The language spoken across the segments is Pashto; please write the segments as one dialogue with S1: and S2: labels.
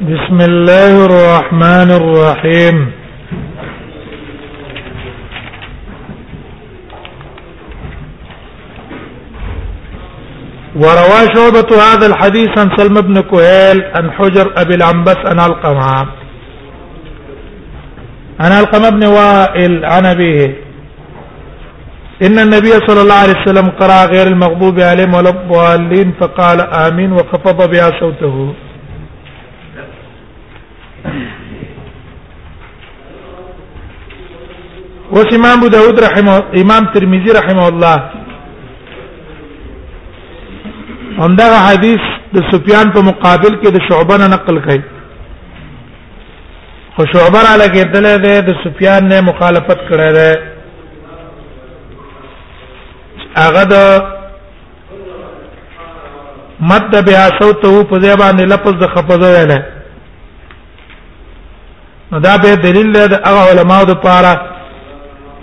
S1: بسم الله الرحمن الرحيم وروى شعبة هذا الحديث عن سلم بن كهيل عن حجر أبي العنبس عن القمع عن علقمه بن وائل عن ابيه ان النبي صلى الله عليه وسلم قرأ غير المغضوب عليهم ولا الضالين فقال آمين وخفض بها صوته وس امام ابو داود رحمه امام ترمذي رحمه الله همدغه حدیث د سفیان په مقابل کې د شعبانه نقل کړي خو شعبه را لګېدلې ده د سفیان نه مخالفت کړی ده هغه د مد بیا صوته په ځای باندې لفظ د خفضه ویل نو دا به دلیل ده د هغه علماو د پاره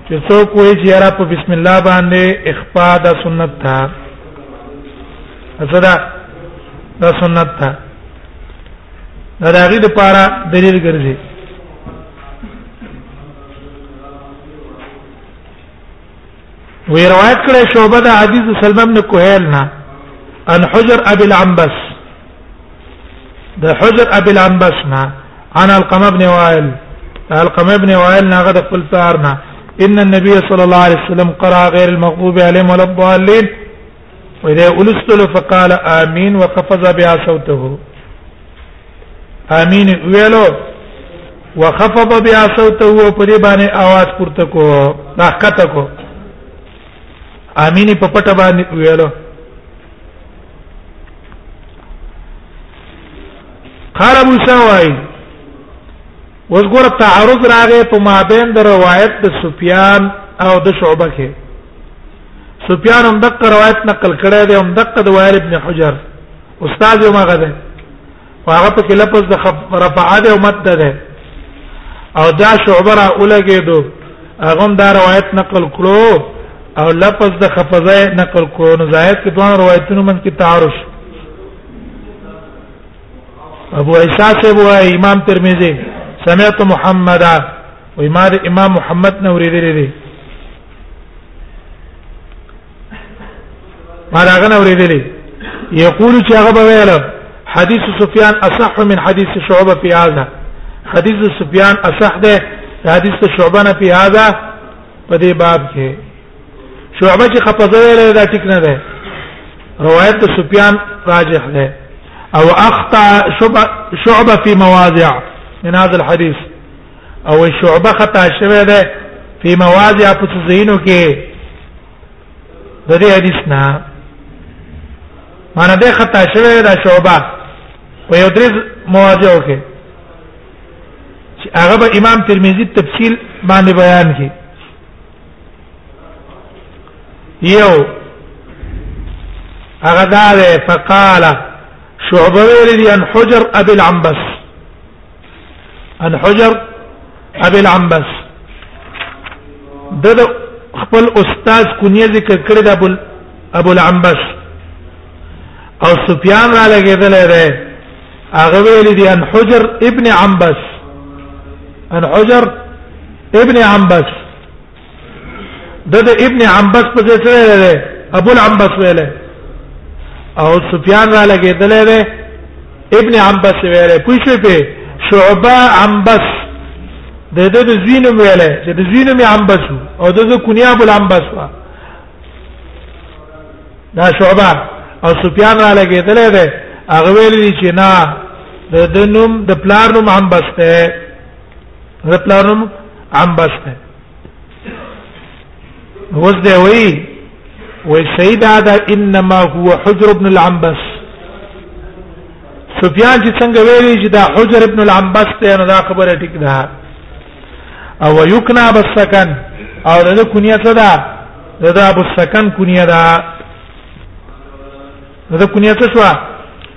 S1: چې څوک وایي چې یاره په بسم الله باندې اخفاء د سنت ده اصله دا سنت ده دا د هغې لپاره دلیل ګرځي وی روایت کړی شعبه د حدیث سلمہ بن کوهیل نه ان حجر ابي العنبس د حجر ابي العنبس نه عن القمه بن وائل القمه بن وائل نه غد خپل پلار نه ان النبي صلى الله عليه وسلم قرأ غير المغضوب عليهم ولا الضالين واذا ولستل فقال امين وقفز بها صوته امين ویلو وخفض بها صوته په دې باندې आवाज پورته کو دا کته کو امين په پټه باندې ویلو قال ابو سوای اوس ګور تعارض راغې په مابین د روایت د سفیان او د شعبه کې سفیان هم دغه روایت نقل کړی دی هم دغه د وائل ابن حجر استاد یې ماغه ده هغه په کې لفظ د رفعه ده او مد ده او دا شعبه را اولګېدو هغه هم دا روایت نقل کړو او لفظ د خفضه نقل کړو نو ظاهر کې دوه روایتونو من کې تعارض ابو عيسى سبو امام ترمذي سمعت محمد وما امام محمد نوري دي دي ما راغ نوري دي يقول چې هغه به ویل حديث سفيان اصح من حديث شعبه في هذا حديث سفيان اصح ده حديث شعبه نه في هذا په دې باب کې شعبه چې خپزه ویلې دا ټیک نه ده روایت سفیان راجح ده او اخطا شعبه في مواضع من هذا الحديث او شعبه خطا شوه ده في مواضع په زینو کې د دې حدیث نه معنی ده خطا شوه ده شعبه په یو درې مواضع کې هغه به امام ترمذی تفصیل باندې بیان کړي یو هغه دا ده فقال شعبه ویلي ان حجر ابي العنبس ان حجر ابي العنبس د خپل استاد کونیه ذکر کړی د ابو ابو العنبس او سفیان را لګیدل دی هغه ویلي دي ان حجر ابن عنبس ان حجر ابن عنبس د د ابن عنبس په ځای سره ویل ابو العنبس ویل او سفیان را لګیدل وی ابن عنبس ویل پوښې په شعبہ عنبس د د د زینو ویل چې د زینو می عنبس او د د کنیا ابو العنبس وا دا شعبہ او سفیان را لګیدل وی هغه ویل چې نه د د نوم د پلار نوم عنبس ته د پلانوم عام بسته وز دی وی وی سید هذا انما هو حجر ابن العنبس سفیان چې څنګه ویلی چې دا حجر ابن العنبس ته نه دا خبره ټیک ده او یکنا بسکن او د کنیه څه ده دا ابو سکن کنیه ده دا کنیه څه شو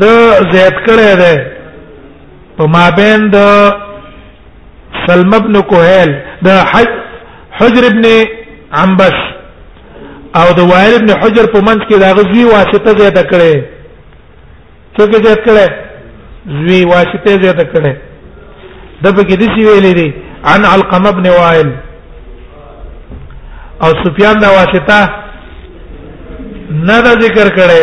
S1: د زیات کړه ده په مابین د سلم ابن کوهل د حجر ابن عنبس او د وائل ابن حجر په منځ کې دا غزوی واسطه زیات کړي څوک زیات کړي زوی واسطه زیات کړي د په کې د سی ویلې دي عن علقم ابن وائل او سفیان دا واسطه نه ذکر کړي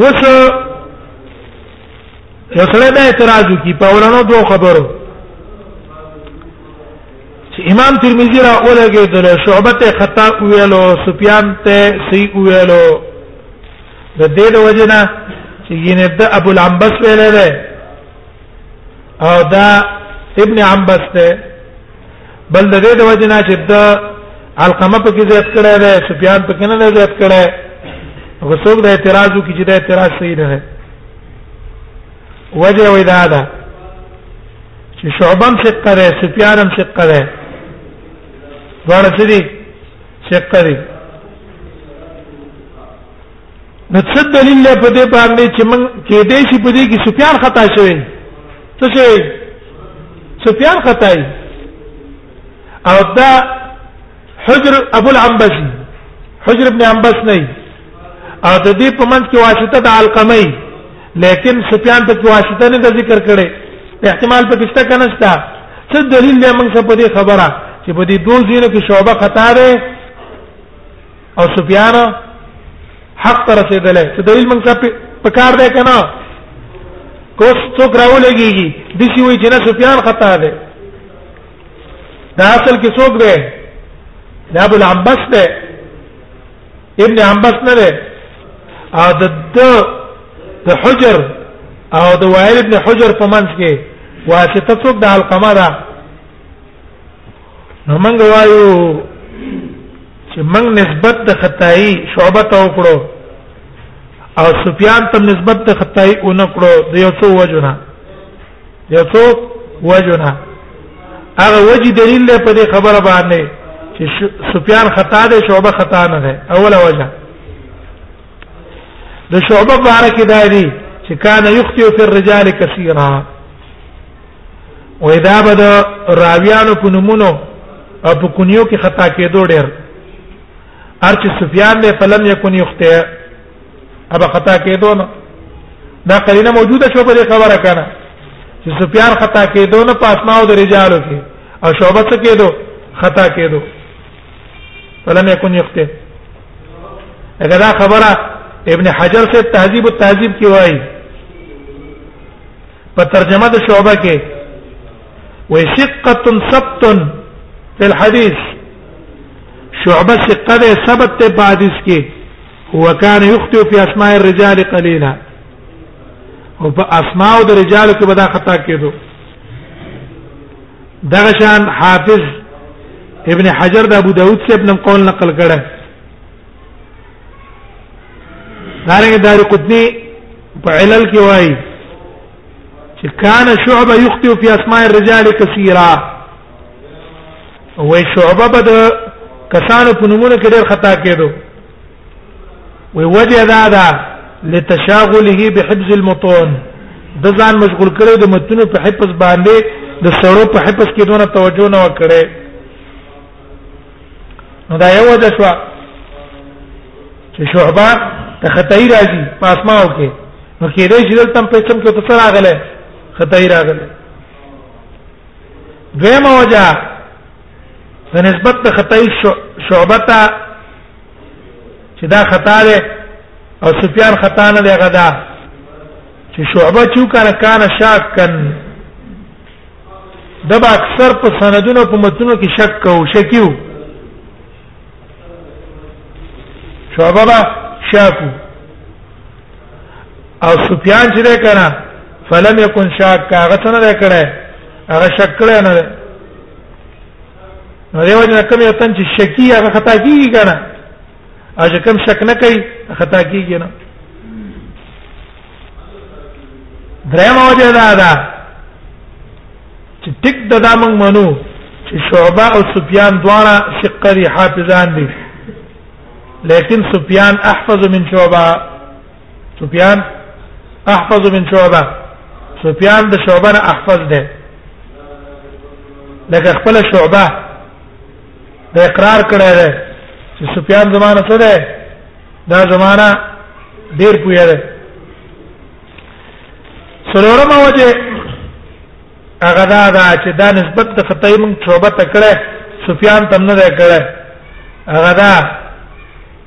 S1: وس یو سره به اعتراض کی په ورانو دوه خبرو چې امام ترمذی را اولګه د شعبه ته خطا ویلو سفیان ته سی ویلو د دې د وجنه چې ینه د ابو العنبس ویل دی او دا ابن عنبس ته بل د دې د وجنا چې د علقمه په کې زیات کړه ده سفیان په کې نه زیات کړه غسوب د اعتراض کی چې د اعتراض صحیح نه ده وجه وې دا ده چې شعبان ثقه ده سفیان هم ثقه ده دواړه سړي ثقه دي نو څه دلیل په دې باندې چې من کې دې شي په دې کې سفیان خطا شوی څه شي سفیان خطا او دا حجر ابو العنبس حجر ابن عنبس نه او د دې په منځ کې واسطه د علقمه لیکن سفیان په واسطه نه ذکر کړي احتمال په کښته کنه ستا څه دلیل یې موږ څه په دې خبره چې په دې دوه ځینو کې شوبه خطا ده او سفیان حق تر رسیدلې څه دلیل موږ ته پکار دی کنه کوس څوک راولېږي د شي وی چې نه سفیان خطا دی دا اصل کې څوک دی دا ابو العباس دی ابن عباس نه دی او د د حجر او د وائل ابن حجر په منځ کې واسطه څوک د القمه ده نو موږ وایو چې موږ نسبت د خدای شعبه ته وکړو او سفیان ته نسبت د خدای اون کړو د یو څو وجونه یو څو وجونه هغه وجه دلیل له په دې خبره باندې چې سفیان خطا ده شعبه خطا نه ده اوله وجه د شعبه بارک دایي چې کان یخطئ فی الرجال کثیرا او دا به د راویانو په نمونو او په کونیو کې خطا کېدو ډېر ارچ سفیان له فلم یکون یخته ابا خطا کېدو نه دا قرینه موجوده شو په دې خبره کنه چې سفیان خطا کېدو نه په اسماء او د رجالو کې او شعبه څه کېدو خطا کېدو فلم یکون یخته اگر دا خبره ابن حجر سے تهذیب التهذیب کی وایي په ترجمه د شعبه کې وې ثقه ثبت فی الحديث شعبه ثقه ده ثبت ته په حدیث کې هو کان یخطئ فی اسماء الرجال قلیلا او په اسماء د رجال کې بدا خطا کېدو دغه شان حافظ ابن حجر د ابو داود سے ابن قول نقل کړه دارنګ دار قطنی په علل کې وایي چې کان شعبه یخطئ فی اسماء الرجال کثیرا وای شعبه بد کسانو په نمونه کې ډېر خطا کېدو وی وجه دا ده لتشاغله بحفظ المتون د ځان مشغول کړي د متونو په حفظ باندې د سړو په حفظ کې دونه توجه نه وکړي نو دا یو وجه شو چې شعبہ ته خدای راځي په اسماو کې نو کې دې چې دلته په چم کې ته سره راغله خدای راغله دویمه وجه د نسبت د خدای شعبہ ته چې دا خطا ده او سفیان خطا نه دی غدا چې شعبہ چوکا کان شاکن دبا اکثر په سندونو په متونو کې شک کو شکیو شعبه با شاکو او سفیان چې ده کنه فلم یکن شاک هغه څنګه ده کړه هغه شک کړه نه ده نو دیو جن کوم یو تن چې شکی هغه خطا کیږي کنه اجه کوم شک نه کوي خطا کیږي نه دریم وجه دا ده چې ټیک د دا موږ منو چې شعبه او سفیان دواړه شقری حافظان دي لیکن سفیان احفظ من شعبه سفیان احفظ من شعبه سفیان د شعبه نه احفظ ده لکه خپل شعبه د اقرار کړی دی چې سفیان زمانہ څه ده دا زمانہ ډیر پوهه ده سلورمه وجه هغه دا دا چې دا نسبت د خطای مونږ شعبه تکړه سفیان تم نه کړه هغه دا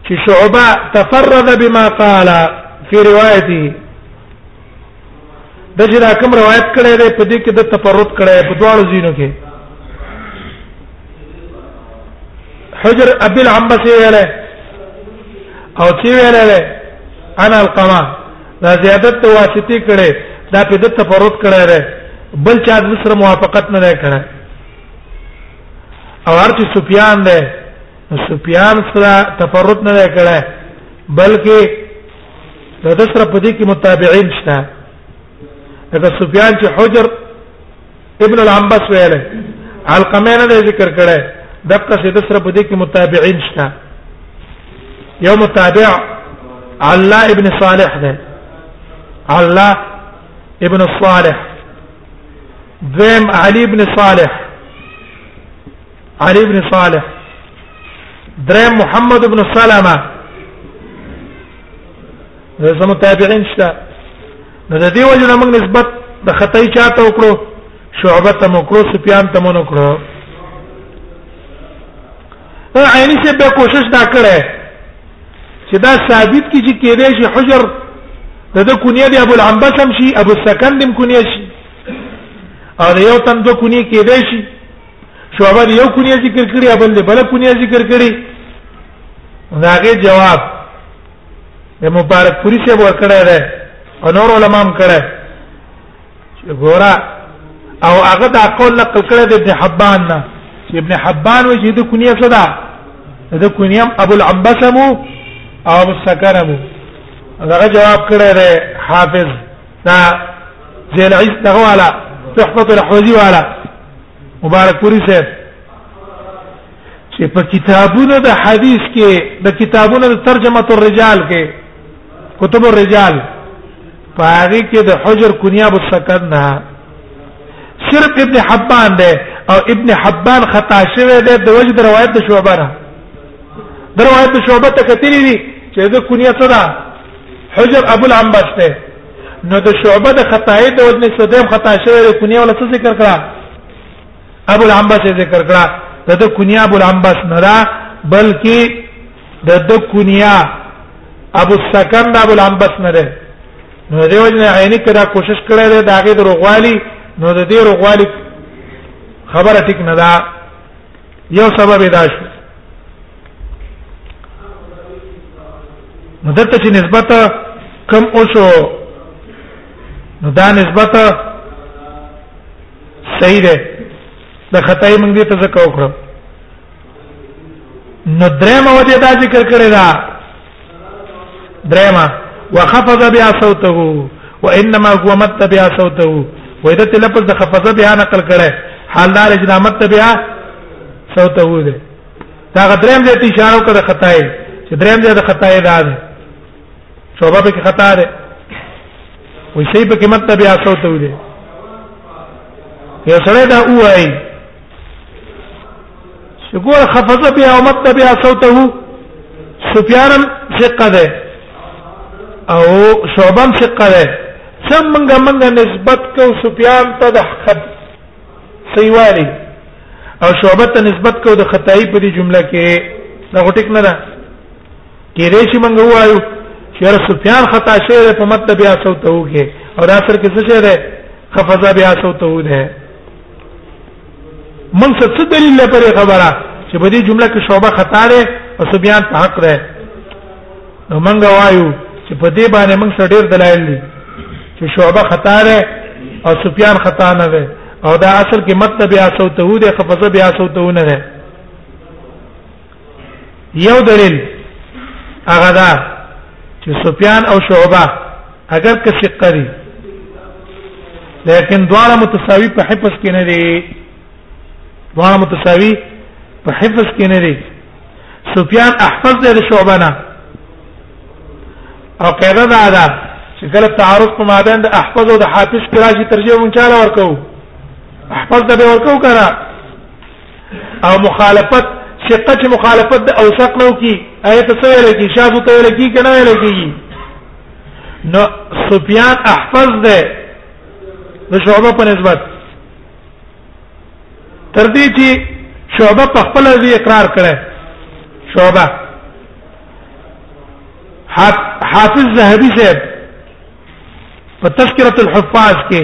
S1: چې شعبه تفرد بما قال في روايته د چې دا کوم روایت کړی دی په دې کې د تفرد کړی په دواړو ځینو کې حجر ابي العنبس ویله او چې ویله انا القما دا زیادت ته واسطي کړي دا په د تفرد کړی دی بل چا د سره موافقت نه دی کړی او هر چې سفیان دی سفیان سره تفرد نه دی کړی بلکې دا د سره په دې کې متابعین شته لکه سفیان چې حجر ابن العنبس ویل علقمه نه ذکر کړه دغه څه د سره په دې کې متابعین شته یو متابع علا ابن صالح ده علا ابن صالح ذم علي ابن صالح علي ابن صالح درې محمد ابن سلمہ د سمو تابعین شته نو د دې وجه موږ نسبت د خطای چاته وکړو شعبه ته مو کړو سفیان ته مو نکړو عینی سے به کوشش دا کړه چې دا ثابت کی چې کېدې شي حجر د د کونیه دی ابو العنبس هم شي ابو السکن دم کونیه شي او یو تن دو کونیه کېدې شي شعبه یو کونیه ذکر کړی ابل له بل کونیه ذکر کړی داغه جواب د مبارک پوری سے ور کړه ده او نور علماء هم کړه چې ګورا او هغه دا قول نقل کړه د ابن حبان نه چې ابن حبان وجه د کونیه څه ده د کونیه ابو العنبسم او ابو السکرم داغه جواب کړه ده حافظ دا زي العز دغه والا تحفه الحوزي والا مبارک پوری صاحب چې په کتابونو د حدیث کې د کتابونو د ترجمه الرجال کې کتب الرجال په هغه کې د حجر کنیا ابو سکن نه صرف ابن حبان ده او ابن حبان خطا شوی ده د وجه د روایت د شعبه نه د روایت د شعبه ته کتلی دي چې د کنیا څه ده حجر ابو العنبس ده نو د شعبه د خطای د وجنه چې دیم خطا شوی دی کنیه ولا څه ذکر کړه ابو العنباس ذکر کړه د د کنیه ابو العنباس نه را بلکې د د کنیه ابو السکن د ابو العنباس نه ده نو د وجنه عینی کړه کوشش کړی دی دا غي دروغوالی نو د دې دروغوالی خبره ټیک نه ده یو سبب دا شو نو دلته چې نسبت کم او شو نو دا نسبت صحیح ده د خدای موږ دې ته ځکه وکړو نو درېمه وجه دا ذکر کړی دا درېمه وخفض بها صوته وانما هو مت بها صوته وېدا ته لفظ د خفض بها نقل کړي حال دار اجرامت بها صوته ده دا غدریم دې اشاره وکړه خطای چې دریم دې د خطای دا ده شوبه په خطا ده وي شي په قیمت ته بیا صوت ودی یو سره دا وای شګور خفض بیا او مت بیا صوته سفیان ثقه ده او شعبان ثقه ده سم منګه منګه نسبت کو سفیان ته د حق صحیحوالی او شعبه ته نسبت کو د خدای په دې جمله کې دا غټک نه ده کې دې چې موږ وایو چې ر سفیان خطا شعر په مت بیا صوت وګه او دا سر کې څه شعر ده خفضا بیا صوت وګه من څه څه دلیل لپاره خبره چې په دې جمله کې شعبه خطا ده او سفیان په حق ده نو موږ وایو چې په دې باندې موږ سره ډېر دلایل دي چې شعبه خطا ده او سفیان خطا نه ده او دا اصل کې مت بیا صوته ده خفض بیا صوته نه ده یو دلیل هغه دا چې سفیان او شعبه اگر که ثقه دي لیکن دواړه متساوي په حفظ کې نه دي دواړه متساوي په حفظ کې نه دي سفیان احفظ دی شعبنا او قاعده دا ده چې کله تعارض په مابین د احفظ او د حافظ کې راځي ترجمه مونږ چاله ورکو احفظ د به ورکو کرا او مخالفت شقه چې مخالفت د اوثق نو کی آیت څه ویل کی شاذ ته ویل کی کنه ویل کی نو سفیان احفظ ده د شعبه په نسبت تر دې چې شعبه په خپل ځای اقرار کړي شعبه حافظ زهبي صاحب په تذکرة الحفاظ کې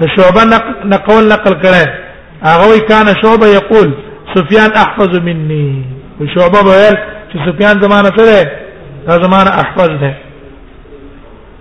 S1: د شعبه نقول نقل کړي هغه وی کان شعبه یقول سفیان احفظ مني وشعبه ویل چې سفیان زمانه سره دا زمانه احفظ ده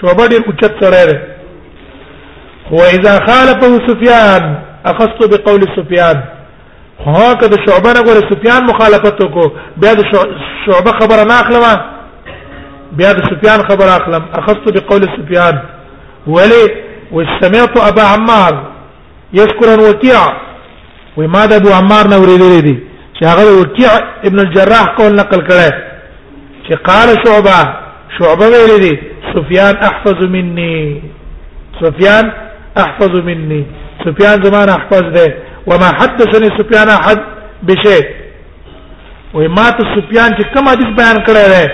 S1: شعبه ډیر اوچت سره ده هو اذا خالفه سفيان اخذت بقول سفيان هو کده شعبه نه ګوره سفيان مخالفت کو بیا د شعبه خبره نه اخلم بیا د سفيان خبره اخلم اخذت بقول سفيان ولي وسمعت ابا عمار یشکرا وکیع وې ما د ابو عمار نه ورېدلې دي چې هغه وکیع ابن الجراح قول نقل کړه چې قال شعبه شعبه ویلې دي سفیان احفظ مني سفیان احفظ مني سفیان زمان احفظ ده وما حدثني سفیان احد بشيء وې ما ته سفیان چې کوم حدیث بیان کړی دی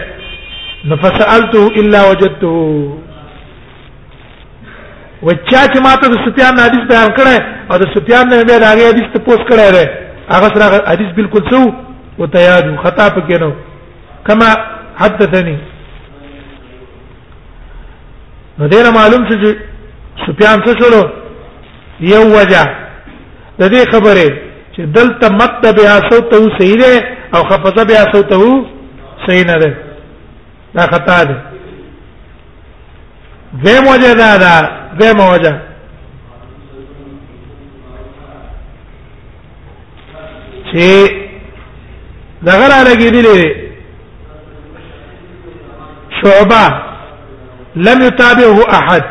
S1: نفسالته الا وجدته و چا چې ماته د سفیان حدیث بیان کړي او د سفیان نه به راغی حدیث ته پوس کړي دی هغه سره حدیث بالکل سو او تیاد خطا پکې نو کما حدثني نو دینه معلوم شو چې سفیان څه شلو یو وجه د دې خبره چې دلته مت بیا صوته صحیح ده او خفض بیا صوته صحیح نه ده دا خطا ده زم وجه دا دا زم وجه چې دغه را لګېدلې شعبه لم يتابعه احد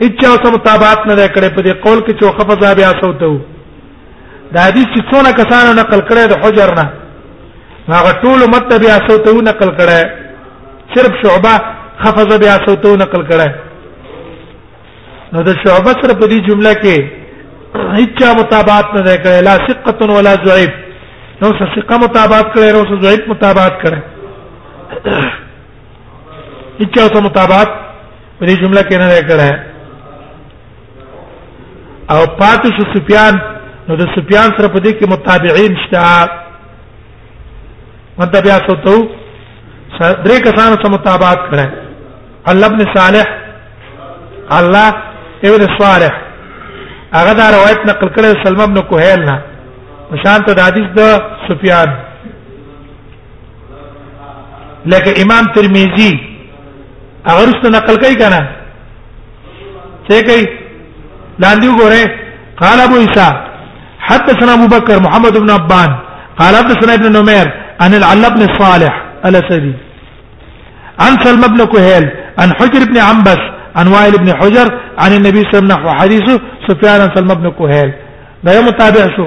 S1: اچا سم متابعت نه کړې په دې قول کې چې خفض بیا سوته دا حدیث چې څونه کسانو نقل کړي د حجر نه هغه ټول مت بیا صوتو نقل کړه صرف شعبه خفض بیا صوتو نقل کړه نو د شعبه سره په دې جمله کې هیڅ مطابقت نه ده کړې لا ثقه ولا ضعیف نو ثقه مطابقت کړې نو ضعیف مطابقت کړې هیڅ څه مطابقت په دې جمله کې نه ده کړې او پاتې شو سفیان نو د سفیان سره په دې کې متابعین شته مد بیا سوتو درې کسانو سره متابعت کړه الله ابن صالح الله ابن صالح هغه دا روایت نقل کړی سلم ابن کوهیل نه شانت د حدیث د سفیان لکه امام ترمذی هغه رسته نقل کوي کنه څه کوي لاندې وګوره قال ابو عيسى حدثنا ابو بكر محمد بن ابان قال حدثنا ابن نمير عن العلا بن صالح الاسدي عن سلمى بن كهيل عن حجر بن عنبس عن وائل بن حجر عن النبي صلى الله عليه وسلم نحو حديثه سفيان عن سلمى بن كهيل دا یو متابع شو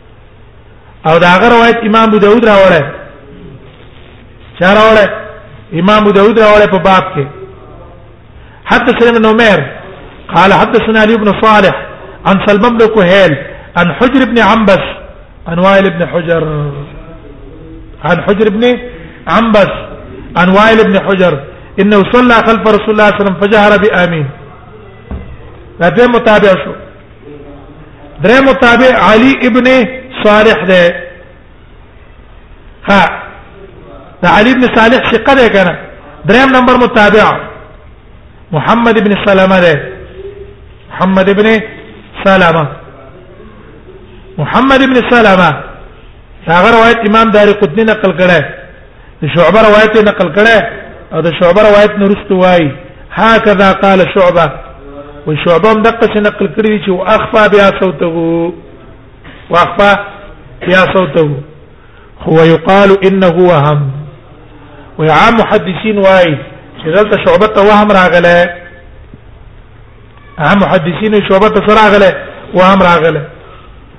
S1: او دا غره روایت امام ابو داود راوړی چا راوړی امام ابو داود راوړی په باب کې حتى سلم بن عمر قال حدثنا علي بن صالح عن سلم بن كهيل عن حجر بن عنبس عن وائل بن حجر عن حجر بن عنبس عن وائل بن حجر انه صلى خلف رسول الله صلى الله عليه وسلم فجهر بامين دا متابع شو درې متابع علي ابن صالح ده ها ده علي ابن صالح ثقه ده کنه دریم نمبر متابع محمد ابن سلمہ ده محمد ابن سلمہ محمد ابن سلمہ هغه روایت امام دار قطنی نقل کړه د شعبه روایت نقل کړي او د شعبه روایت نورستو وای هکذا قال شعبه وشعبه هم دقه چې نقل کړي چې واخفا بیا صوته واخفا بیا صوته هو يقال انه وهم وعام محدثين وای چې دلته شعبه ته وهم راغله عام محدثين شعبه ته راغله وهم راغله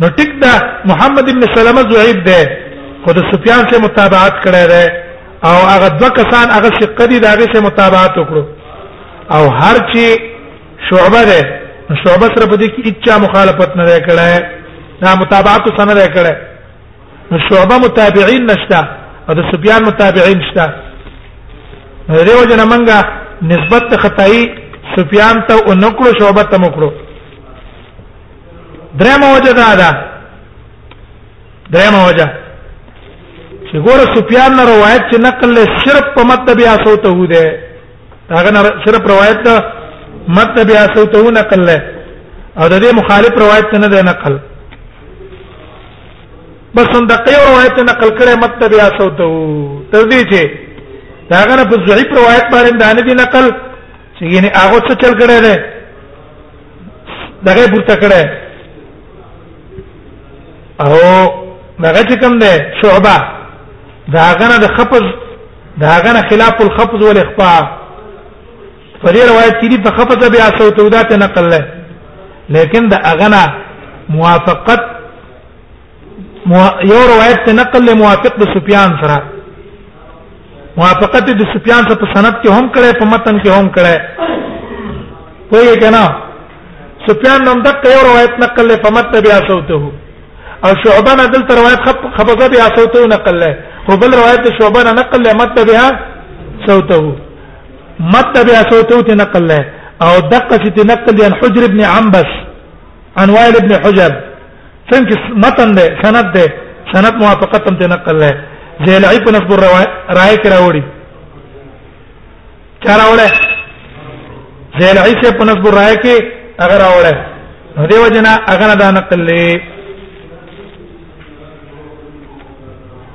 S1: نو ټیک دا محمد ابن سلمہ زعیب ده خو د سفیان سره متابعت کړی دی او هغه دوه کسان هغه ثقه دي داغه سره متابعت وکړو او هر چی شعبه ده شعبه سره په دې کې اچا مخالفت نه کړی دا متابعت سره نه کړی نو شعبه متابعین نشته او د سفیان متابعین نشته نو دیو جن منګه نسبت خدای سفیان ته او نکړو شعبه ته مکړو درېمه وجه دا ده درېمه وجه چې ګوره سفیان نه روایت چې نقل له صرف په مت بیا صوته هو ده هغه نه صرف روایت ده مت بیا صوته هو نقل له او د دې مخالف روایت نه ده نقل بس هم د قیو روایت نقل کړي مت بیا صوته هو تر دې چې هغه نه په ضعیف روایت باندې دانه دي نقل چې یعنی هغه څه چل کړي ده دغه پورته کړه او دغه چې کوم ده شعبه داغه نه د خفض داغه نه خلاف الخفض والاخفاء په دې روایت کې دي په خفض بیا صوت او ذات نقل له لیکن د اغنا موافقت یو روایت ته نقل له موافق د سفیان سره موافقت د سفیان سره په سند کې هم کړه په متن کې هم کړه پوهیږئ کنه سفیان نوم د یو روایت نقل له فمت بیا صوته او شعبه نه دلته روایت خبره بیا صوته نقل له خو بل روایت شعبه نه نقل له مت بیا صوته مت بیا صوته ته نقل له او دقه چې نقل عن حجر ابن عنبس عن وائل ابن حجر څنګه متن ده سند ده سند موافقت هم تنقل ده زیلعی په نسب رائے کې راوړي چا راوړه زیلعی سے په نسب رائے کې هغه راوړه نو دیو جنا هغه نه دا نقل لې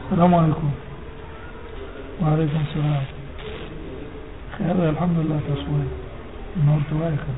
S1: السلام علیکم وعلیکم السلام خیر الحمدلله تاسو نور توای کړئ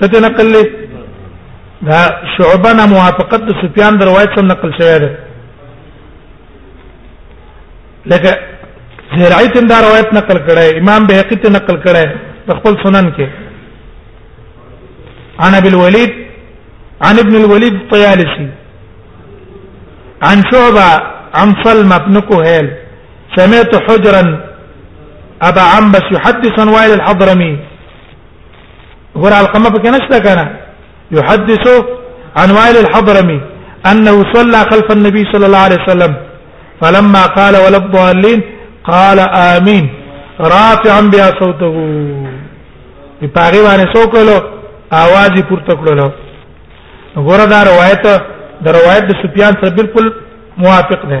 S1: ته نقل لې دا شعبه نه موافقت د سفیان د روایت سم نقل شوی دی لکه زرعی تن دا روایت نقل کړه امام بهقی ته نقل کړه په خپل سنن کې عن ابي الوليد عن ابن الوليد الطيالسي عن شعبة عن سلمة بن كهيل سمعت حجرا أبا عنبس يحدث عن وائل الحضرمي غور علقمه پکې نشته کنه يحدث عن وائل الحضرمي انه صلى خلف النبي صلى الله عليه وسلم فلما قال ولا الضالين قال امين رافعا بها صوته په پاغي باندې څوکلو आवाज یې پورته کړلو غره دا روایت د روایت د سفیان سره بالکل موافق ده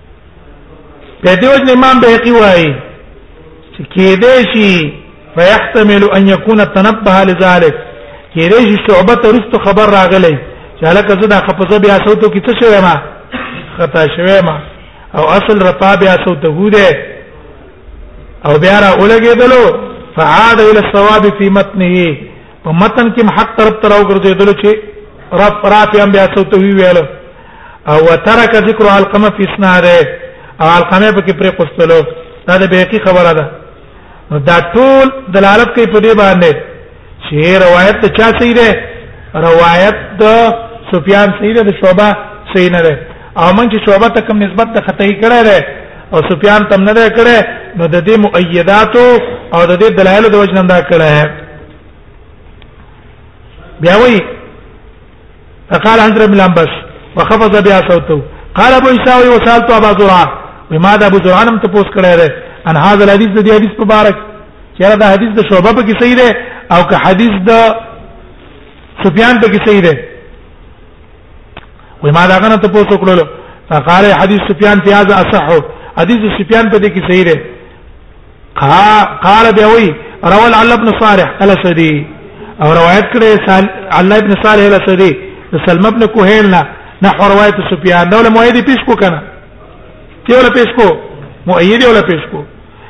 S1: په دې وجه امام بهقي وايي چې کې دې شي فيحتمل ان يكون تنبه لذلك کې دې شي شعبه ترست خبر راغلی چې هلکه زه دا خپزه بیا صوتو کې څه شوی ما خطا شوی ما او اصل رطا بیا صوته هوده او بیا را ولګېدلو فعاد الى الصواب في متنه په متن کې حق طرف تر او ګرځېدلو چې رب راتم بیا صوته وی ویلو او ترک ذکر علقمه فی اسناده او علقمه په کې پرې قستلو دا د بیقی خبره ده نو دا ټول دلالت کوي په دې باندې چې روایت ته چا صحیح ده روایت د سفیان صحیح ده د شعبہ صحیح نه ده او من چې شعبہ ته کوم نسبت ته خطا کړی ده او سفیان تم نه ده کړی نو د دې مؤیدات او د دې دلایل د وجنه دا کړی بیا وایي فقال عند رب الانبس وخفض بها صوته قال ابو اسحاق وسالت ابا زرعه بما ده ابو زرعه نم تاسو کړه ده ان هاذ الحديث ده حدیث مبارک چیرې ده حدیث ده شوبه په کې صحیح ده او که حدیث ده سفیان په کې صحیح ده وما ده غنه تاسو کړه فقال حديث سفيان في هذا اصح حديث سفيان په دې کې صحیح دی قال دی وی روى الله بن صالح الاسدي او روایت کړي الله ابن صالح الاسدي سلمہ ابن کوهیل نه نحو روایت سفیان نو مؤیدی پیش کو کنه ته ولا پیش کو مؤیدی ولا پیش کو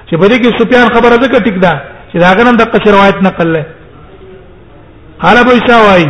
S1: چې په دې کې سفیان خبره ده ټیک ده چې دا غنن د قصر روایت نقل له قال ابو عيسى وايي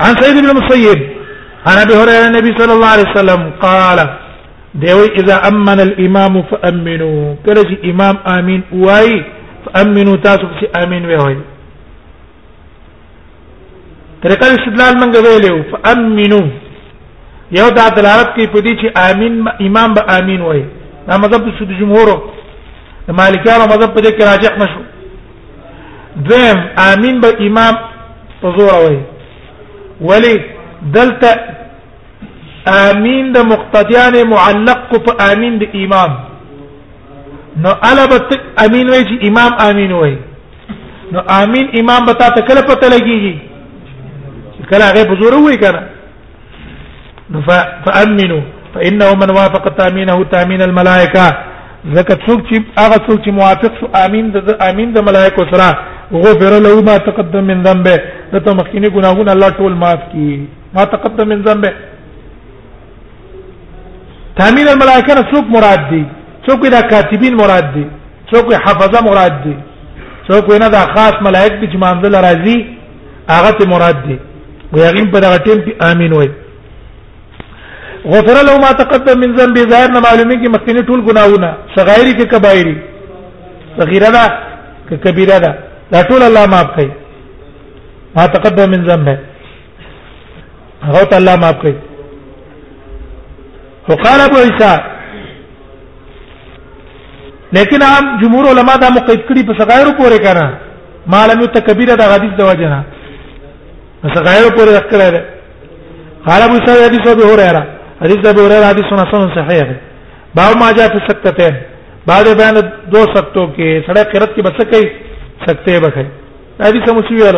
S1: عن سيد بن المسيب عن ابي هريره النبي صلى الله عليه وسلم قال دوي اذا امن الامام فامنوا كرج امام امين واي فامنوا تاسو امين وي طریقه استدلال منګه ویلو فامنو یو دا دلالت کوي په دې چې امين امام به امين وای دا مذهب د سود جمهور د مالکانو مذهب په دې کې راجح نشو دویم امين به امام په زور وای ولی دلته امين د مقتدیان معلق کو په امين د امام نو البته امين وای چې امام امين وای نو امين امام بتا ته کله پته لګيږي کله هغه بزور وای کنه نو فامنوا فانه من وافق تامينه تامين الملائکه زکه څوک چې هغه څوک چې موافق شو امين د امين د ملائکه سره غفر له ما تقدم من ذنبه دته مخکینه ګناهونه الله ټول معاف کړي ما تقدم من ذنبه تامین الملائکه نه څوک مراد دي څوک دا کاتبین مراد دي څوک حفظه مراد دي څوک نه دا خاص ملائک دي چې مانځل راځي هغه ته مراد دي ویغیم په دغه ټیم کې امین وای غفر له ما تقدم من ذنب ظاهر نه معلومه کې مخکنی ټول ګناونه صغایری کې کبایری صغیره ده که کبیره ده دا ټول الله معاف کوي ما تقدم من ذنب هغه ته الله معاف کړي وقال ابو عيسى لیکن عام جمهور علما دا مقید کړي په صغائر پورې کنه مالم ته کبیره دا حدیث د وجنه صغائر پورې ذکر دی قال ابو سعيد حديث ابي هريره حديث ابي هريره حديث حسن صحيح ہے باب ما جاء في سکتتين بعد بیان دو سکتوں کے سڑے قرت کی بچ گئی سکتے بخیر حدیث مسلم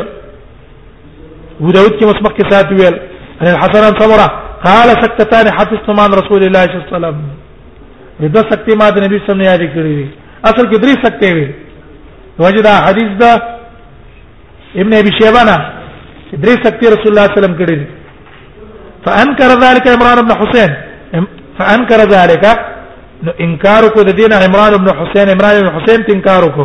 S1: وداود کې مسبق کې سات ویل ان الحسن عن سمره قال سكتان حفظت من رسول الله صلى الله عليه وسلم دا سکتې ما د نبی صلی الله علیه وسلم یاد کړې دي اصل کې درې سکتې وي وجدا حدیث دا ابن ابي شيبه نه درې سکتې رسول الله صلی الله علیه وسلم کړې دي فانكر ذلك عمران بن حسين فانكر ذلك نو انکار کو د دین عمران ابن حسین عمران ابن حسین انکار کو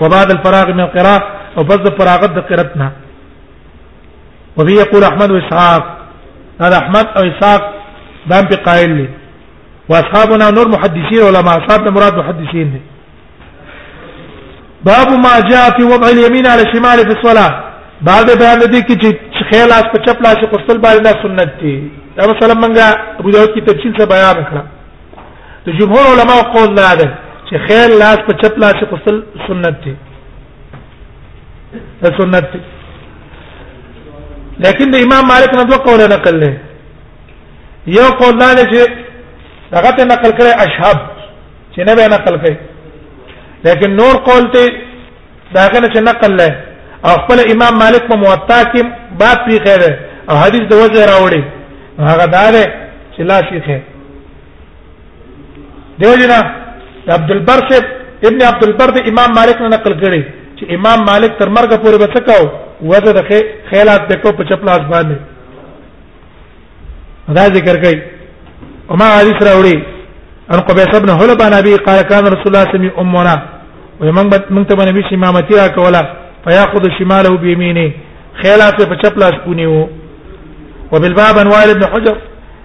S1: وبعد الفراغ من القراءه او پس د فراغت د قرات نه وبه يقول احمد واسحاق هذا احمد او اسحاق دا په قائل لي واصحابنا نور محدثين علماء اصحاب مراد محدثين دي باب ما جاء في وضع اليمين على الشمال في الصلاه بعد بیان دي کې چې خیال اس په چپ لاس کو خپل باندې سنت دي دا مثلا منګه ابو داود کی تفصیل سے بیان کړه د جمهور علما قول دا ده چې خیر لاس په چپ لاس کې قسل سنت دی دا سنت دی لیکن د امام مالک نه دوه قول نقل لري یو قول دا دی چې هغه ته نقل کړي اشهب چې نه به نقل کړي لیکن نور قول ته دا هغه چې نقل لري او خپل امام مالک په موطا کې باب پیخه ده او حدیث د وجه راوړي هغه دا ده چې لا شیخه دیو جنا عبد البر سے ابن عبد البر د امام مالک نه نقل کړي چې امام مالک تر مرګ پورې بچکاو وزه د خیلات په کو په چپلاس باندې دا ذکر کوي وما حدیث راوړي ان قبيس ابن حلب عن ابي قال كان رسول الله صلى الله عليه وسلم امنا ومن من تبع نبي شمامتي راکولا فياخذ شماله بيمينه خيلات په چپلاس پونیو وبالباب انوال ابن حجر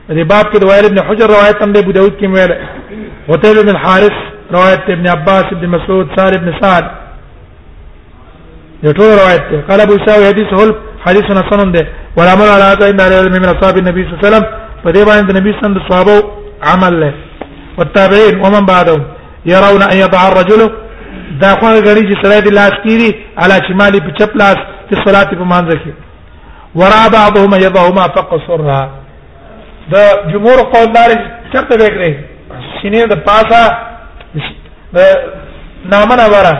S1: دې باب کې روایت ابن حجر روایت هم دی ابو داود کې ویل وتیل بن حارث روایت ابن عباس ابن مسعود سار ابن سعد یو ټول روایت دی قال ابو ساوي حدیث هل حدیث حسن دی ولا من على هذا ان على من اصحاب النبي صلى الله عليه وسلم په دې باندې نبی صلی الله علیه وسلم صحابه عمل له والتابعين ومن بعدهم يرون ان يضع الرجل دا خو غړي چې سره دي لاس کیری على شمالي په چپ لاس په صلات په مانځ کې ورا بعضهم يضعهما فق سرها د جمهور قول دار چرته وکړي سینې د پاسا د نامنه ورا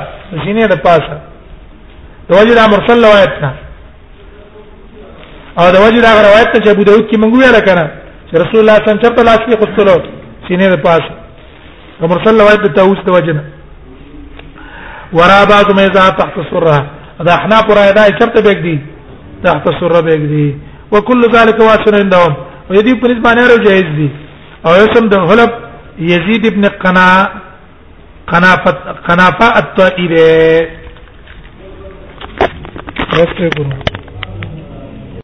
S1: سینې د پاسا د وجد مرسل روایت نه او د وجد هغه روایت چې ابو داود کې منګویا لکنه رسول الله صلی الله علیه وسلم چرته لاس کې قصلو سینې د پاسا مرسل روایت د تاوس د وجنه ورا بعض ما اذا تحت سره دا احنا پر ادا چرته بګ دي تحت سره بګ دي وكل ذلك واسع عندهم ويدي په نسبت باندې جائز دي او اسم د غلب يزيد ابن قنا قنافه قنافه الطائبه